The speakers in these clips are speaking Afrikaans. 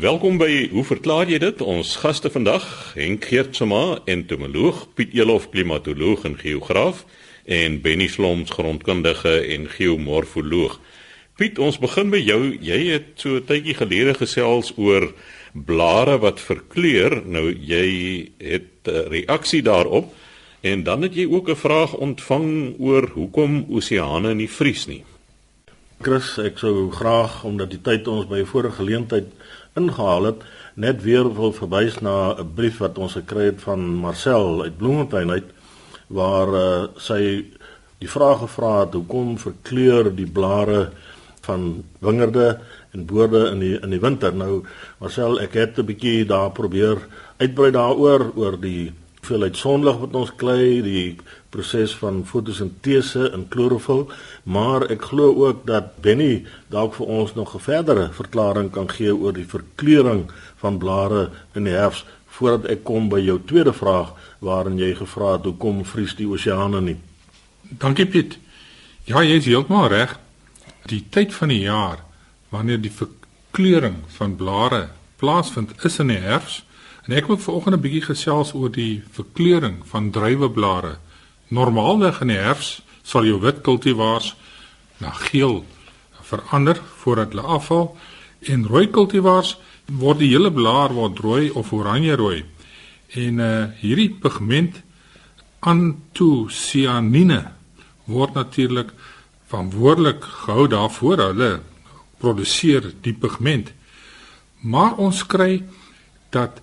Welkom by Hoe verklaar jy dit? Ons gaste vandag, Henk Geertsma, entomoloog, Piet Elof, klimatoloog en geograaf en Benny Sloms, grondkundige en geomorfoloog. Piet, ons begin by jou. Jy het so 'n tydjie gelede gesels oor blare wat verkleur. Nou jy het 'n reaksie daarop en dan het jy ook 'n vraag ontvang oor hoekom oseane nie vries nie. Chris, ek sou graag omdat die tyd ons by 'n vorige geleentheid ingehaal het, net weer wil verwys na 'n brief wat ons gekry het van Marcel uit Bloemfontein uit waar uh, sy die vraag gevra het hoekom verkleur die blare van wingerde en boorde in die in die winter? Nou Marcel ek het 'n bietjie daar probeer uitbrei daaroor oor die hoeveelheid sonlig wat ons kry, die proses van fotosintese in klorofil, maar ek glo ook dat Benny dalk vir ons nog 'n verdere verklaring kan gee oor die verkleuring van blare in die herfs voordat ek kom by jou tweede vraag waarin jy gevra het hoekom vries die oseane nie. Dankie Piet. Ja, jy is heeltemal reg. Die tyd van die jaar wanneer die verkleuring van blare plaasvind is in die herfs En ek wil vanoggend 'n bietjie gesels oor die verkleuring van druiweblare. Normaalweg in die herfs sal jou wit kultivars na geel verander voordat hulle afval en rooi kultivars word die hele blaar word rooi of oranje rooi. En uh hierdie pigment antosianine word natuurlik verantwoordelik gehou daarvoor hulle produseer die pigment. Maar ons kry dat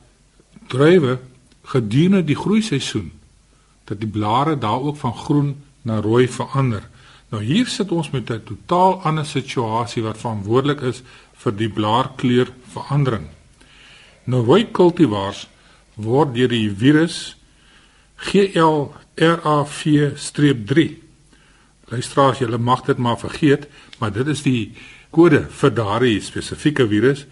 druiwe gedurende die groeiseisoen dat die blare daar ook van groen na rooi verander. Nou hier sit ons met 'n totaal ander situasie wat verantwoordelik is vir die blaarkleur verandering. Nou rooi kultivars word deur die virus GLRAV-3. Luisteraars, julle mag dit maar vergeet, maar dit is die kode vir daardie spesifieke virus.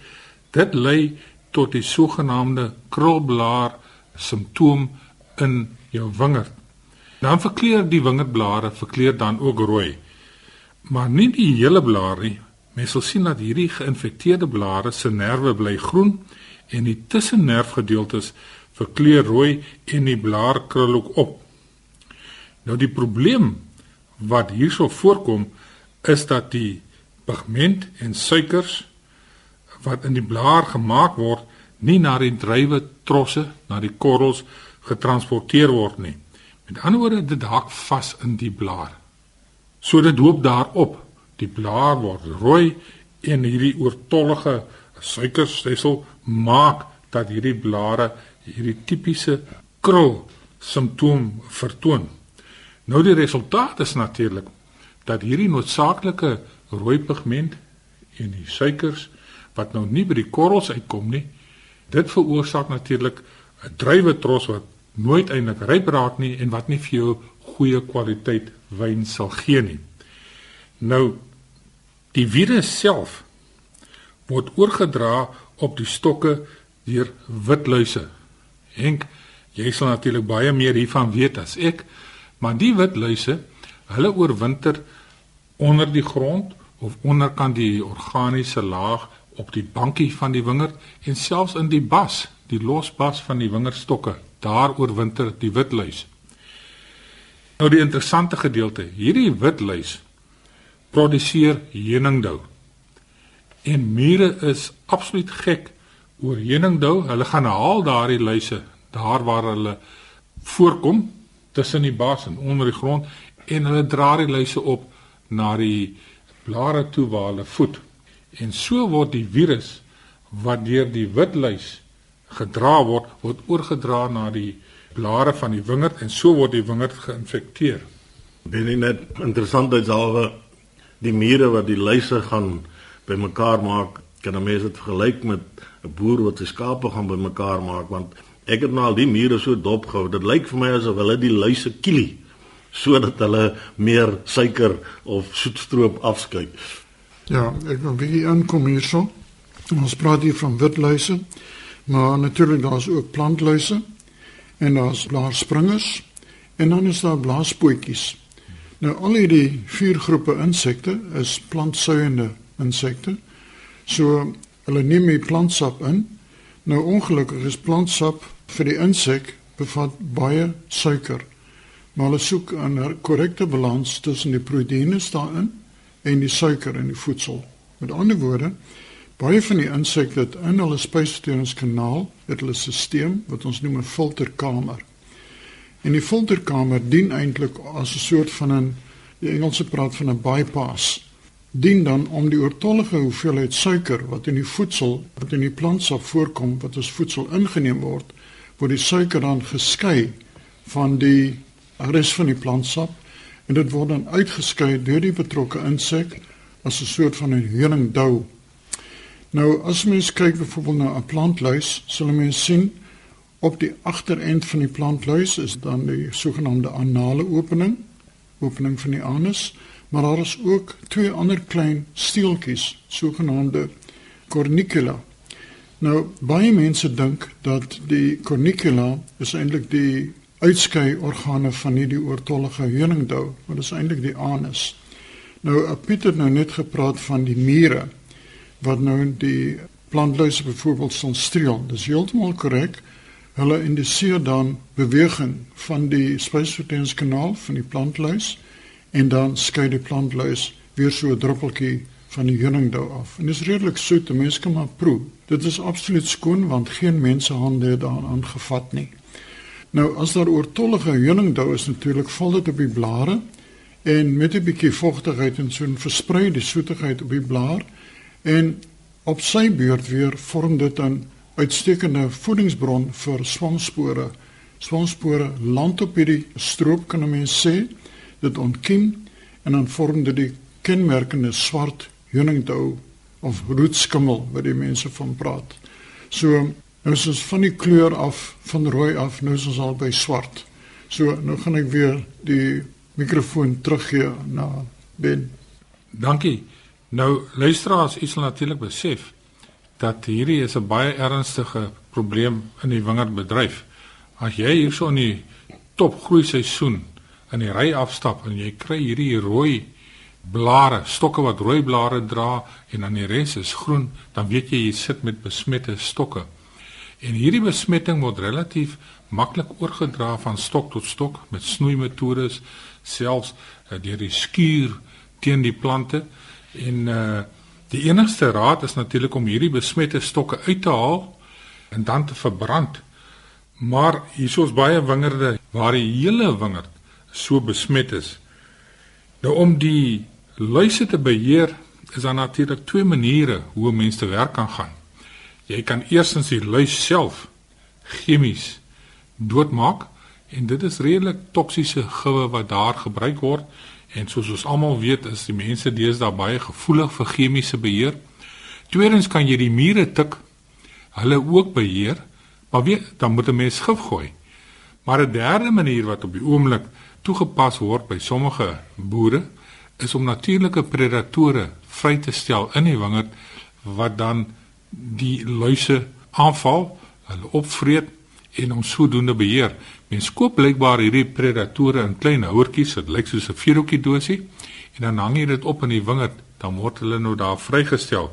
Dit lei tot die sogenaamde krulblaar simptoom in jou wingerd. Dan verkleur die wingerdblare verkleur dan ook rooi. Maar nie die hele blaar nie. Mens sal sien dat hierdie geïnfekteerde blare se nerve bly groen en die tussennerfgedeeltes verkleur rooi en die blaar krul ook op. Nou die probleem wat hierso voorkom is dat die pigment en suikers wat in die blaar gemaak word nie na die druiwe trosse, na die korrels getransporteer word nie. Met ander woorde, dit haak vas in die blaar. So dit loop daarop. Die blaar word rooi en hierdie oortollige suikerstelsel maak dat hierdie blare hierdie tipiese krul simptoom vertoon. Nou die resultaat is natuurlik dat hierdie noodsaaklike rooi pigment en die suikers wat nou nie by die korrels uitkom nie. Dit veroorsaak natuurlik 'n druiwetros wat nooit eintlik ryp raak nie en wat nie vir jou goeie kwaliteit wyn sal gee nie. Nou die virus self word oorgedra op die stokke deur witluise. Henk, jy sal natuurlik baie meer hiervan weet as ek, maar die witluise, hulle oorwinter onder die grond of onderkant die organiese laag op die bankie van die wingerd en selfs in die bas, die losbas van die wingerdstokke, daar oorwinter die witluis. Nou die interessante gedeelte, hierdie witluis produseer heuningdou. En mure is absoluut gek oor heuningdou. Hulle gaan haal daardie luise daar waar hulle voorkom tussen die bas en onder die grond en hulle dra die luise op na die blare toe waar hulle voed. En so word die virus wat deur die witluis gedra word, word oorgedra na die blare van die wingerd en so word die wingerd geïnfekteer. Binne net interessantheidshalwe die mure wat die luise gaan bymekaar maak, kan 'n mens dit vergelyk met 'n boer wat sy skape gaan bymekaar maak want ek het nou al die mure so dop gehou. Dit lyk vir my asof hulle die luise kielie sodat hulle meer suiker of soetstroop afskei. Ja, ek wil bietjie aankom hierso. Ons praat hier van witluise, maar natuurlik daar's ook plantluise en daar's blaarspringers en dan is daar blaaspootjies. Nou al hierdie vier groepe insekte is plantsuiende insekte. So Hulle neem die plantsap in. Nou ongelukkig is plantsap vir die insek bevat baie suiker. Maar hulle soek 'n korrekte balans tussen die proteïene daarin en die suiker in die voedsel. Met ander woorde, baie van die insekte in hulle spysverteringskanaal het hulle stelsel wat ons noem 'n filterkamer. En die filterkamer dien eintlik as 'n soort van 'n die Engelse praat van 'n bypass. Dien dan om die oortollige hoeveelheid suiker wat in die voedsel wat in die plantsap voorkom wat as voedsel ingeneem word, word die suiker dan geskei van die res van die plantsap en dit word dan uitgeskei deur die betrokke insek as 'n soort van 'n honingdou. Nou as mens kyk byvoorbeeld na 'n plantluis, sal mens sien Op die agterend van die plantluis is dan die sogenaamde anale opening, opening van die anus, maar daar is ook twee ander klein steeltjies, sogenaamde cornicula. Nou baie mense dink dat die cornicula is eintlik die uitskei organe van hierdie oortollige honingdou, maar dit is eintlik die anus. Nou Pieter nou net gepraat van die mure wat nou die plantluise byvoorbeeld sal streel. Dis heeltemal korrek. Hulle indiseer dan beweging van die spysverteringskanaal van die plantluis en dan skei die plantluis weer so 'n druppeltjie van die honingdou af. En dit is redelik soet, mense kan maar proe. Dit is absoluut skoon want geen mensehande het daaraan gevat nie. Nou as daar oortollige honingdou is natuurlik val dit op die blare en met 'n bietjie vogtigheid en so 'n verspreide soetigheid op die blaar en op sy beurt weer vorm dit dan uitstekende voedingsbron vir swamspore. Swamspore land op hierdie stroop kan 'n mens sê dit ontkiem en dan vorm dit die kenmerkende swart honingdou of roetskimmel wat die mense van praat. So nou is ons van die kleur af van rooi af nou is ons al by swart. So nou gaan ek weer die mikrofoon teruggee na Ben. Dankie. Nou luisteraars, u sal natuurlik besef dat hierdie is 'n baie ernstige probleem in die wingerdbedryf. As jy hierso in die topgroei seisoen in die ry afstap en jy kry hierdie rooi blare, stokke wat rooi blare dra en dan die res is groen, dan weet jy jy sit met besmette stokke. En hierdie besmetting word relatief maklik oorgedra van stok tot stok met snoeimetodes, selfs uh, deur die skuur teen die plante en uh Die enigste raad is natuurlik om hierdie besmette stokke uit te haal en dan te verbrand. Maar hiersoos baie wingerde waar die hele wingerd so besmet is. Nou om die luise te beheer is daar natuurlik twee maniere hoe mense te werk kan gaan. Jy kan eerstens die luis self chemies doodmaak en dit is redelik toksiese gewe wat daar gebruik word En soos ons almal weet, is die mense deesdae baie gevoelig vir chemiese beheer. Tweedens kan jy die mure tik, hulle ook beheer, maar weet, dan moet 'n mens gif gooi. Maar 'n derde manier wat op die oomblik toegepas word by sommige boere, is om natuurlike predatore vry te stel in die wingerd wat dan die luise aanval, hulle opvreet en ons sodoende beheer. Mens koop blykbaar hierdie predatore in klein houertjies, dit lyk soos 'n vierhoekie dosie en dan hang jy dit op in die wingerd, dan word hulle nou daar vrygestel.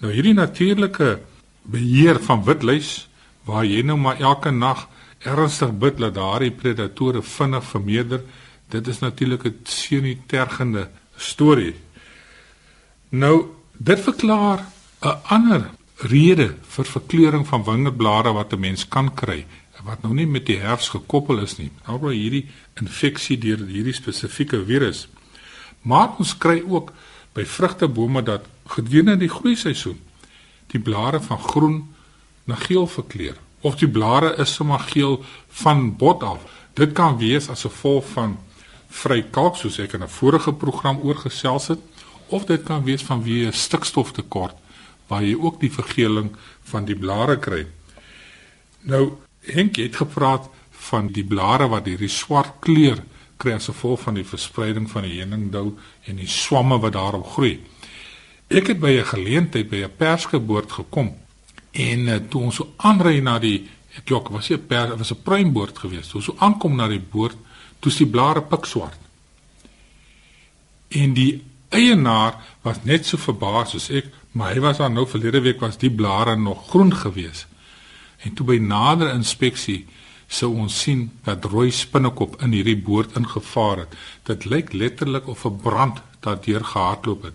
Nou hierdie natuurlike beheer van witluis waar jy nou maar elke nag ernstig bid dat daardie predatore vinnig vermeerder, dit is natuurlik 'n senuitergende storie. Nou dit verklaar 'n ander rede vir verkleuring van wingerdblare wat 'n mens kan kry wat nou nie met die herfs gekoppel is nie. Alhoewel hierdie infeksie deur hierdie spesifieke virus. Maar ons kry ook by vrugtebome dat gedurende die groeiseisoen die blare van groen na geel verkleur of die blare is sommer geel van bot af. Dit kan wees as gevolg van vry kalk soos ek in 'n vorige program oorgesels het of dit kan wees vanweë stikstoftekort waar jy ook die vergeling van die blare kry. Nou Henk het gepraat van die blare wat hierdie swart kleur kry as gevolg van die verspreiding van die heuningdou en die swamme wat daarop groei. Ek het by 'n geleentheid by 'n persgeboord gekom en uh, toe ons so aanry na die jok was hier per was 'n pruimboord geweest. Toe ons so aankom na die boord, toets die blare pikswart. En die eienaar was net so verbaas soos ek, maar hy was dan nou verlede week was die blare nog groen gewees. En toe by nader inspeksie sou ons sien dat rooi spinnekop in hierdie boord ingevaar het. Dit lyk letterlik of 'n brand daardeur gehardloop het.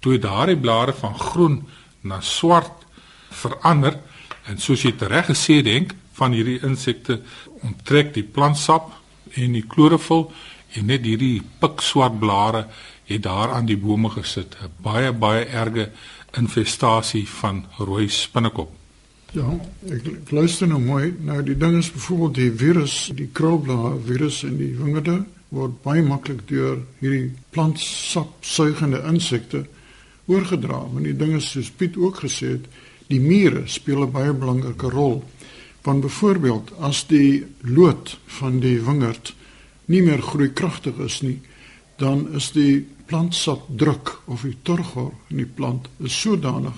Toe daardie blare van groen na swart verander en soos jy reg gesê dink van hierdie insekte onttrek die plantsap en die klorofil en net hierdie pikswart blare het daar aan die bome gesit. 'n Baie baie erge infestasie van rooi spinnekop. Ja, ek, luister nou mooi. Nou die ding is byvoorbeeld die virus, die krulblaar virus in die wingerde word baie maklik deur hierdie plantsap suigende insekte oorgedra. Want die ding is soos Piet ook gesê het, die mure speel 'n baie belangrike rol. Want byvoorbeeld as die lood van die wingerd nie meer groeikragtig is nie, dan is die plantsap druk of die turgor in die plant is sodanig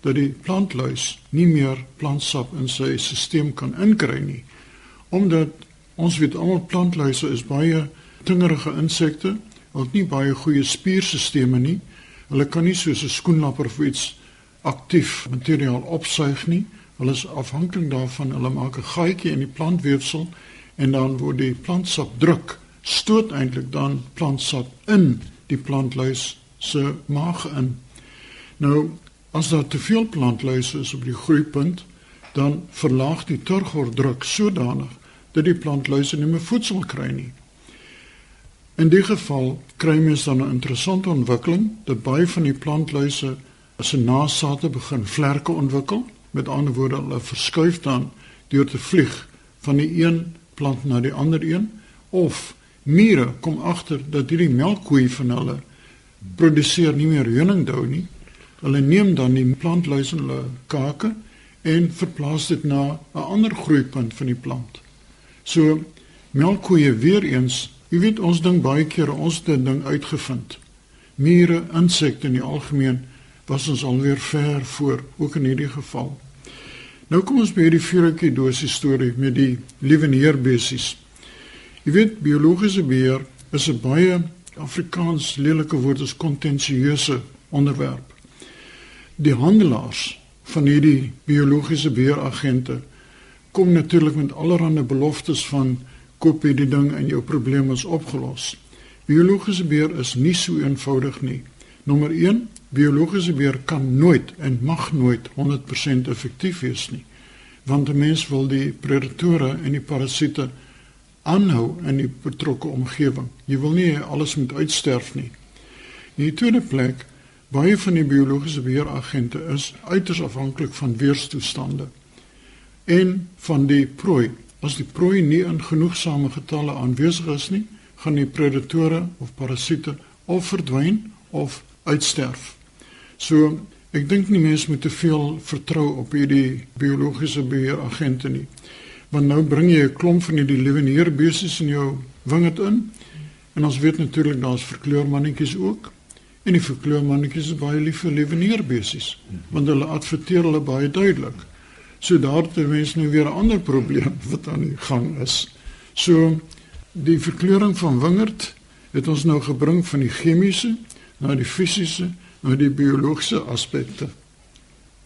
dat die plantluis nie meer plantsap in sy stelsel kan inkry nie. Omdat ons weet almal plantluise is baie tingerige insekte, hulle het nie baie goeie spierstelsels nie. Hulle kan nie soos 'n skoenlapper of iets aktief materiaal opsuig nie. Hulle is afhanklik daarvan hulle maak 'n gaatjie in die plantweefsel en dan word die plantsap druk, stoot eintlik dan plantsap in die plantluis se maag in. Nou as daar te veel plantluise is op die groeipunt, dan verlaag die turgordruk sodanig dat die plantluise nie meer voedsel kry nie. In die geval kry mens dan 'n interessante ontwikkeling dat baie van die plantluise as 'n nasate begin vlerke ontwikkel, met ander woorde hulle verskuif dan deur te vlieg van die een plant na die ander een of mure kom agter dat hierdie melkkoei van hulle produseer nie meer honingdou nie. Hulle neem dan die plantluis in hulle kake en verplaas dit na 'n ander groeipunt van die plant. So melkkoeie weer eens, jy weet ons ding baie keer ons dit ding uitgevind. Mure, insekte in die algemeen was ons alweer ver voor ook in hierdie geval. Nou kom ons by hierdie vuurtjie dosis storie met die lieweneerbesies. Jy weet biologiese beheer is 'n baie Afrikaans lelike woord is kontensieuse onderwerp. Die handelaars van hierdie biologiese beheeragente kom natuurlik met allerlei beloftes van koop hierdie ding en jou probleem is opgelos. Biologiese beheer is nie so eenvoudig nie. Nommer 1, biologiese beheer kan nooit en mag nooit 100% effektief wees nie. Want 'n mens wil die predatore en die parasiete aanhou in die betrokke omgewing. Jy wil nie alles moet uitsterf nie. In die tweede plek, baie van die biologiese beheeragente is uiters afhanklik van weerstoestande en van die prooi. As die prooi nie in genoegsame getalle aanwesig is nie, gaan die predatore of parasiete of verdwyn of uitsterf. So, ek dink nie mense moet te veel vertrou op hierdie biologiese beheeragente nie want nou bring jy 'n klomp van hierdie leweneerbesies in jou wingerd in. En ons weet natuurlik daar's verkleurmannetjies ook. En die verkleurmannetjies is baie lief vir leweneerbesies, want hulle adverteer hulle baie duidelik. So daar het mense nou weer 'n ander probleem wat aan die gang is. So die verkleuring van wingerd het ons nou gebring van die chemiese na die fisiese na die biologiese aspekte.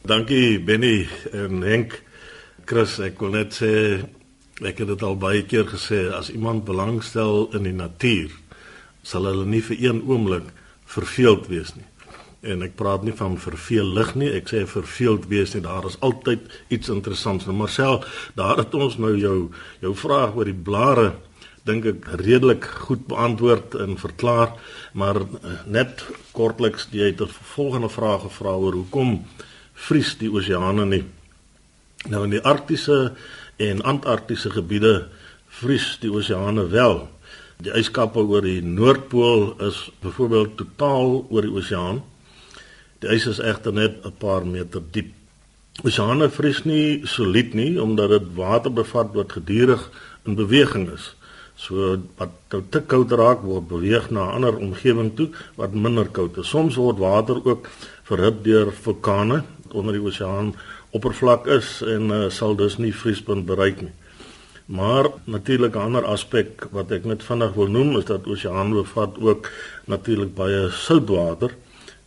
Dankie Benny en Henk. Chris, ek wil net sê ek het dit al baie keer gesê as iemand belangstel in die natuur, sal hulle nie vir een oomblik verveeld wees nie. En ek praat nie van verveelig nie, ek sê verveeld wees nie. Daar is altyd iets interessants. Nou Marcel, daar het ons nou jou jou vraag oor die blare dink ek redelik goed beantwoord en verklaar, maar eh, net kortliks jy het 'n volgende vraag gevra oor hoekom vries die oseane nie. Nou in die arktiese en antarktiese gebiede vries die oseane wel. Die yskappe oor die noordpool is byvoorbeeld totaal oor die oseaan. Die ys is egter net 'n paar meter diep. Oseane vries nie solied nie omdat dit water bevat wat gedurig in beweging is. So wat nou te koud raak word beweeg na 'n ander omgewing toe wat minder koud is. Soms word water ook verhit deur vulkane onder die oseaan oppervlak is en uh, sal dus nie vriespunt bereik nie. Maar natuurlik 'n ander aspek wat ek net vinnig wil noem is dat oseaan bevat ook natuurlik baie soutwater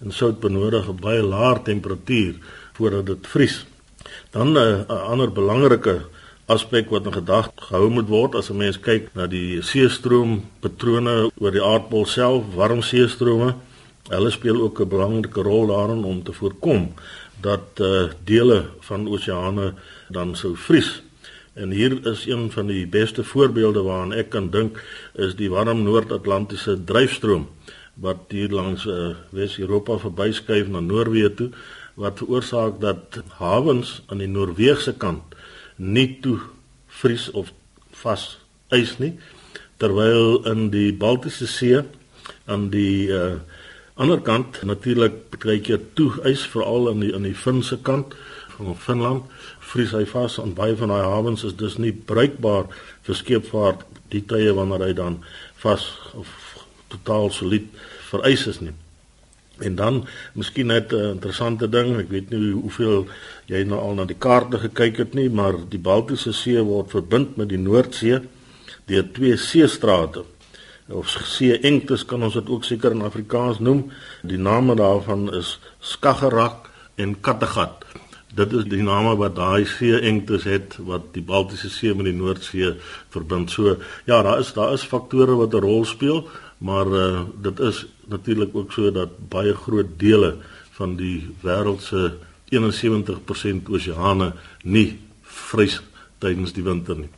en sout benodig 'n baie lae temperatuur voordat dit vries. Dan eh, 'n uh, ander belangrike aspek wat in gedagte gehou moet word as 'n mens kyk na die seestroompatrone oor die aardbol self, warm seestrome, hulle speel ook 'n belangrike rol daarin om te voorkom dat uh, dele van oseane dan sou vries. En hier is een van die beste voorbeelde waaraan ek kan dink is die warm Noord-Atlantiese dryfstroom wat hier langs uh, Wes-Europa verbyskuif na Noorwe toe wat veroorsaak dat hawens aan die Noorse kant nie toe vries of vas ys nie terwyl in die Baltiese See aan die uh, ander kant natuurlik baie keer toe ys veral aan die aan die Finse kant van Finland vries hy vas aan baie van daai hawens is dus nie bruikbaar vir skeepvaart die tye wanneer hy dan vas of totaal solied verys is nie En dan miskien net 'n interessante ding, ek weet nie hoeveel jy nou al na die kaarte gekyk het nie, maar die Baltiese See word verbind met die Noordsee deur twee seestrate. Of see-engtes kan ons dit ook seker in Afrikaans noem. Die name daarvan is Skagerrak en Kattegat. Dit is die name wat daai see-engtes het wat die Baltiese See met die Noordsee verbind. So ja, daar is daar is faktore wat 'n rol speel, maar uh, dit is natuurlik ook so dat baie groot dele van die wêreld se 71% oseane nie vrys tydens die winter nie.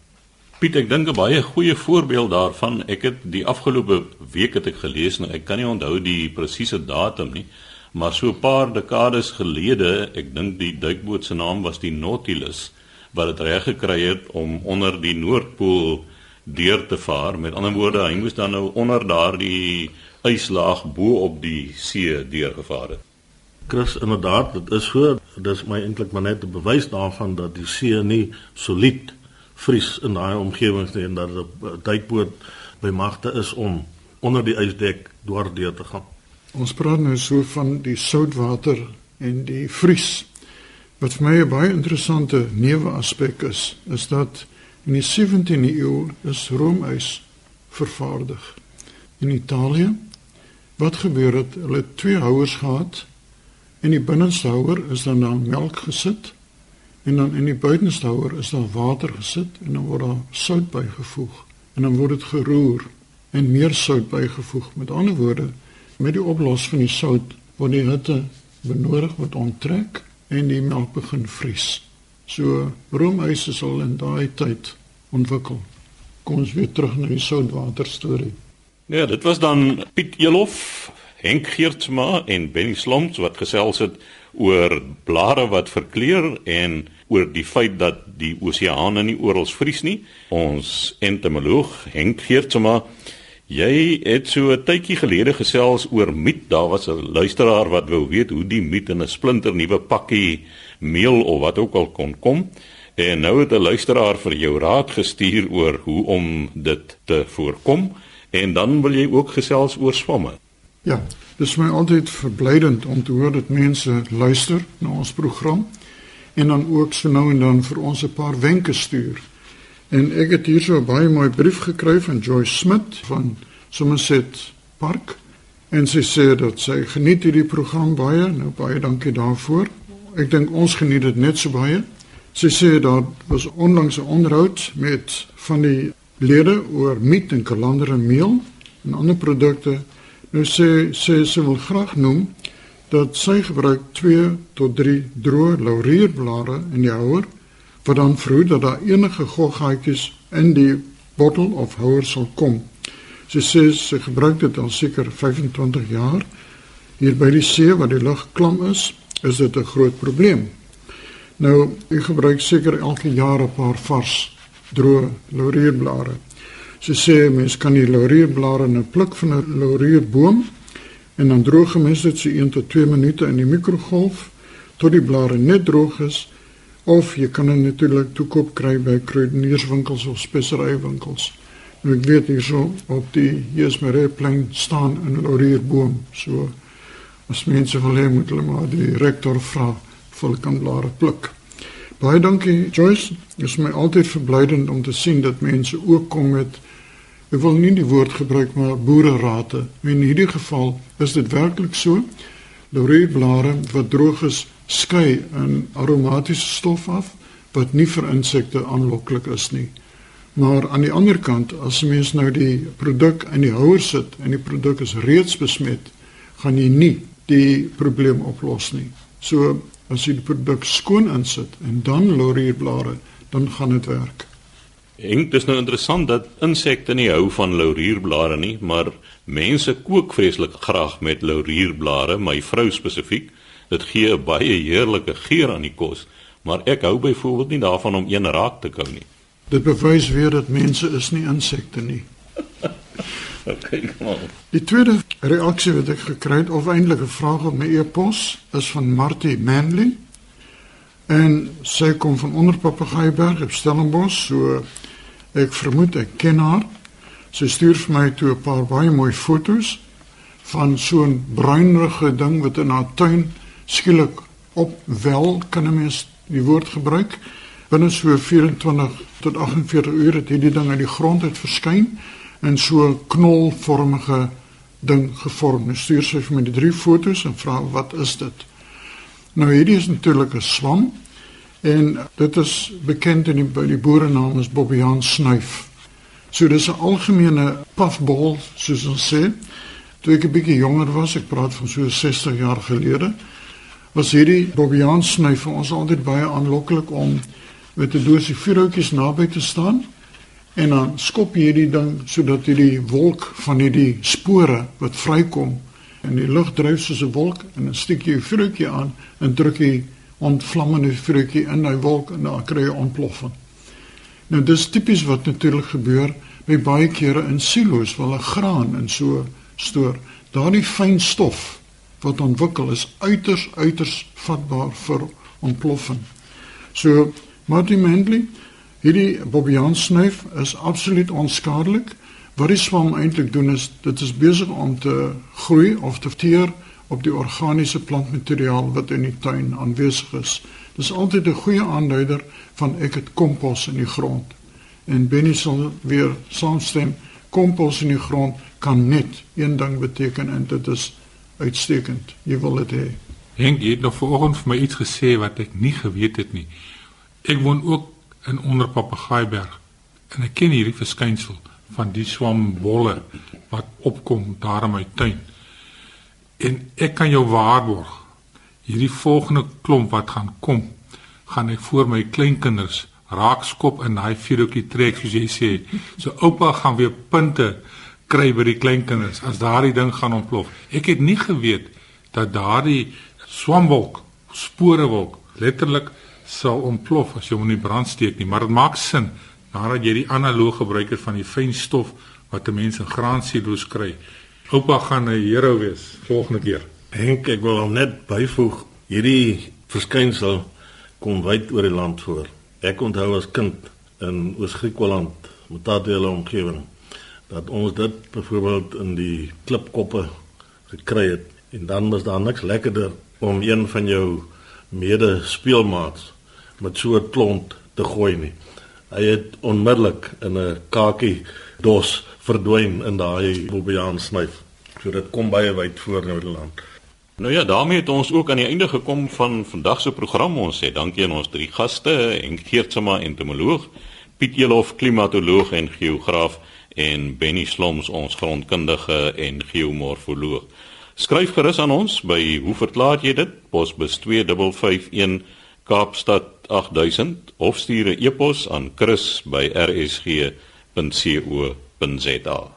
Piet, ek dink 'n baie goeie voorbeeld daarvan, ek het die afgelope week het ek gelees en ek kan nie onthou die presiese datum nie, maar so 'n paar dekades gelede, ek dink die duikboot se naam was die Nautilus, wat dit reg gekry het om onder die Noordpool deur te vaar. Met ander woorde, hy moes dan nou onder daardie yslaag bo op die see deurgevaar het. Chris, inderdaad, dit is so. Dit is my eintlik maar net 'n bewys daarvan dat die see nie solied vries in daai omgewings en dat 'n duikboot by magte is om onder die ysdek deur te gaan. Ons praat nou so van die soutwater en die vries. Wat vir my 'n baie interessante neuwe aspek is, is dat In die 17de eeu is roomys vervaardig in Italië. Wat gebeur het? Hulle het twee houers gehad. In die binneste houer is dan dan melk gesit en dan in die buitenste houer is daar water gesit en dan word daar sout bygevoeg en dan word dit geroer en meer sout bygevoeg. Met ander woorde, met die oplos van die sout word die hitte benodig wat onttrek en die melk begin vries. So roomys is al in daai tyd ontwikkel. Kom ons weer terug na die soutwater storie. Ja, dit was dan Piet Elof, Henk Geertsma en Benny Slomps wat gesels het oor blare wat verkleur en oor die feit dat die oseane nie oral vries nie. Ons entomoloog Henk Geertsma Jy het so 'n tydjie gelede gesels oor miet. Daar was 'n luisteraar wat wou weet hoe die miet in 'n splinter nuwe pakkie meel of wat ook al kon kom. En nou het 'n luisteraar vir jou raad gestuur oor hoe om dit te voorkom en dan wil jy ook gesels oor swamme. Ja, dis my altyd verblydend om te hoor dat mense luister na ons program en dan ook so nou en dan vir ons 'n paar wenke stuur. En ek het hier so 'n baie mooi brief gekry van Joyce Smit van Somerset Park en sy sê dat sy geniet hierdie program baie. Nou baie dankie daarvoor. Ek dink ons geniet dit net so baie. Sy sê daar was onlangs 'n onderhoud met van die lede oor miet en kalander en meel en ander produkte. Nou sê sy sy wil graag noem dat sy gebruik 2 tot 3 droë laurierblare in die houer wat dan verhoed dat daar enige goggaatjies in die bottel of houer sal kom. Sy sê sy gebruik dit al seker 25 jaar. Hier by die see waar die lug klam is, is dit 'n groot probleem. Nou, ek gebruik seker elke jaar 'n paar vars droë laurierblare. Sy sê mens kan die laurierblare nou pluk van 'n laurierboom en dan droog mens dit so 1 tot 2 minute in die mikrogolf tot die blare net droog is of jy kan dit natuurlik toekoop kry by kruidenierswinkels of speserywinkels. Nou ek weet hierso op die Jesmereplein staan 'n laurierboom. So as mense wil hê moet hulle maar die rektor vra vir kan blare pluk. Baie dankie Joyce. Dit is my altyd verblydend om te sien dat mense ook kom met ek wil nie die woord gebruik maar boererate. In hierdie geval is dit werklik so. Laurierblare wat droog is, skei 'n aromatiese stof af wat nie vir insekte aanloklik is nie. Maar aan die ander kant, as mens nou die produk in die houer sit en die produk is reeds besmet, gaan jy nie die probleem oplos nie. So as jy die produk skoon insit en dan laurierblare, dan gaan dit werk. Ink, dis nou interessant dat insekte nie hou van laurierblare nie, maar mense kook vreeslik graag met laurierblare, my vrou spesifiek. Dit gee 'n baie heerlike geur aan die kos, maar ek hou byvoorbeeld nie daarvan om een raak te kou nie. Dit bewys weer dat mense is nie insekte nie. okay, kom aan. Die tweede reaksie wat ek gekry het of eintlik 'n vraag op my e-pos is van Martie Manley. En sy kom van onder Papegaaieberg op Stellenbosch, so ek vermoed ek ken haar. Sy stuur vir my toe 'n paar baie mooi foto's van so 'n bruinrige ding wat in haar tuin skielik opwel, kan 'n mens die woord gebruik. Binne so 24 tot 48 ure het hierdie ding uit die grond uit verskyn en so knolvormige ding gevorm. Nou stuur sy vir my die drie fotos en vra wat is dit? Nou hierdie is natuurlik 'n swam en dit is bekend in die die boere naam is Bobbejaan snuif. So dis 'n algemene puffball soos ons sê. Toe ek 'n bietjie jonger was, ek praat van so 60 jaar gelede, was hierdie Bobbejaan snuif vir ons altyd baie aanloklik om met 'n dosie vuurhoutjies naby te staan en dan skop jy hierdie ding sodat hierdie wolk van hierdie spore wat vrykom in die lug dryf soos 'n wolk en dan steek jy 'n vuurhoutjie aan en druk jy ontvlammende vuurhoutjie in daai wolk en dan kry jy ontploffing. Nou dis tipies wat natuurlik gebeur by baie kere in silo's waar hulle graan in so stoor. Daardie fyn stof wat ontwikkel is uiters uiters vatbaar vir ontploffing. So Martin Mendley, hierdie Bobbejaan snuif is absoluut onskadelik. Wat die swam eintlik doen is dit is besig om te groei of te teer op die organiese plantmateriaal wat in die tuin aanwesig is. Dis altyd 'n goeie aanduider van ek het kompos in die grond. En Benny sal weer saamstem, kompos in die grond kan net een ding beteken en dit is uitstekend. Jy wil dit hê. Henk, jy het nog vanoggend vir my iets gesê wat ek nie geweet het nie. Ek woon ook in onder Papegaaieberg en ek ken hierdie verskynsel van die swambolle wat opkom daar in my tuin. En ek kan jou waarborg, hierdie volgende klomp wat gaan kom, gaan ek voor my kleinkinders raakskop in daai vuurtjie trek soos jy sê. So oupa gaan weer punte kry by die kleinkinders as daardie ding gaan ontplof. Ek het nie geweet dat daardie swamwolk, sporewolk letterlik sal ontplof as jy hom in die brand steek nie, maar dit maak sin nadat jy die analoog gebruik het van die fyn stof wat mense in graansilo's kry. Oupa gaan 'n hero wees volgende keer. Henk, ek wil net byvoeg, hierdie verskynsel kom wyd oor die land voor. Ek onthou as kind in Oos-Griekland, met daardie omgewing, dat ons dit byvoorbeeld in die klipkoppe gekry het en dan was daar niks lekkerder om een van jou mede speelmaats met so 'n klont te gooi nie. Hy het onmiddellik in 'n kakie dos verdwyn in daai Bobbejaan snyf. So dit kom baie wyd voor in die land. Nou ja, daarmee het ons ook aan die einde gekom van vandag se program. Ons sê dankie aan ons drie gaste, en Geertsma entomoloog, Piet Elof klimatoloog en geograaf en Benny Sloms ons grondkundige en geomorfoloog. Skryf gerus aan ons by hoe verklaar jy dit? Posbus 2551 Kaapstad 8000 of stuur 'n e-pos aan chris@rsg.co.za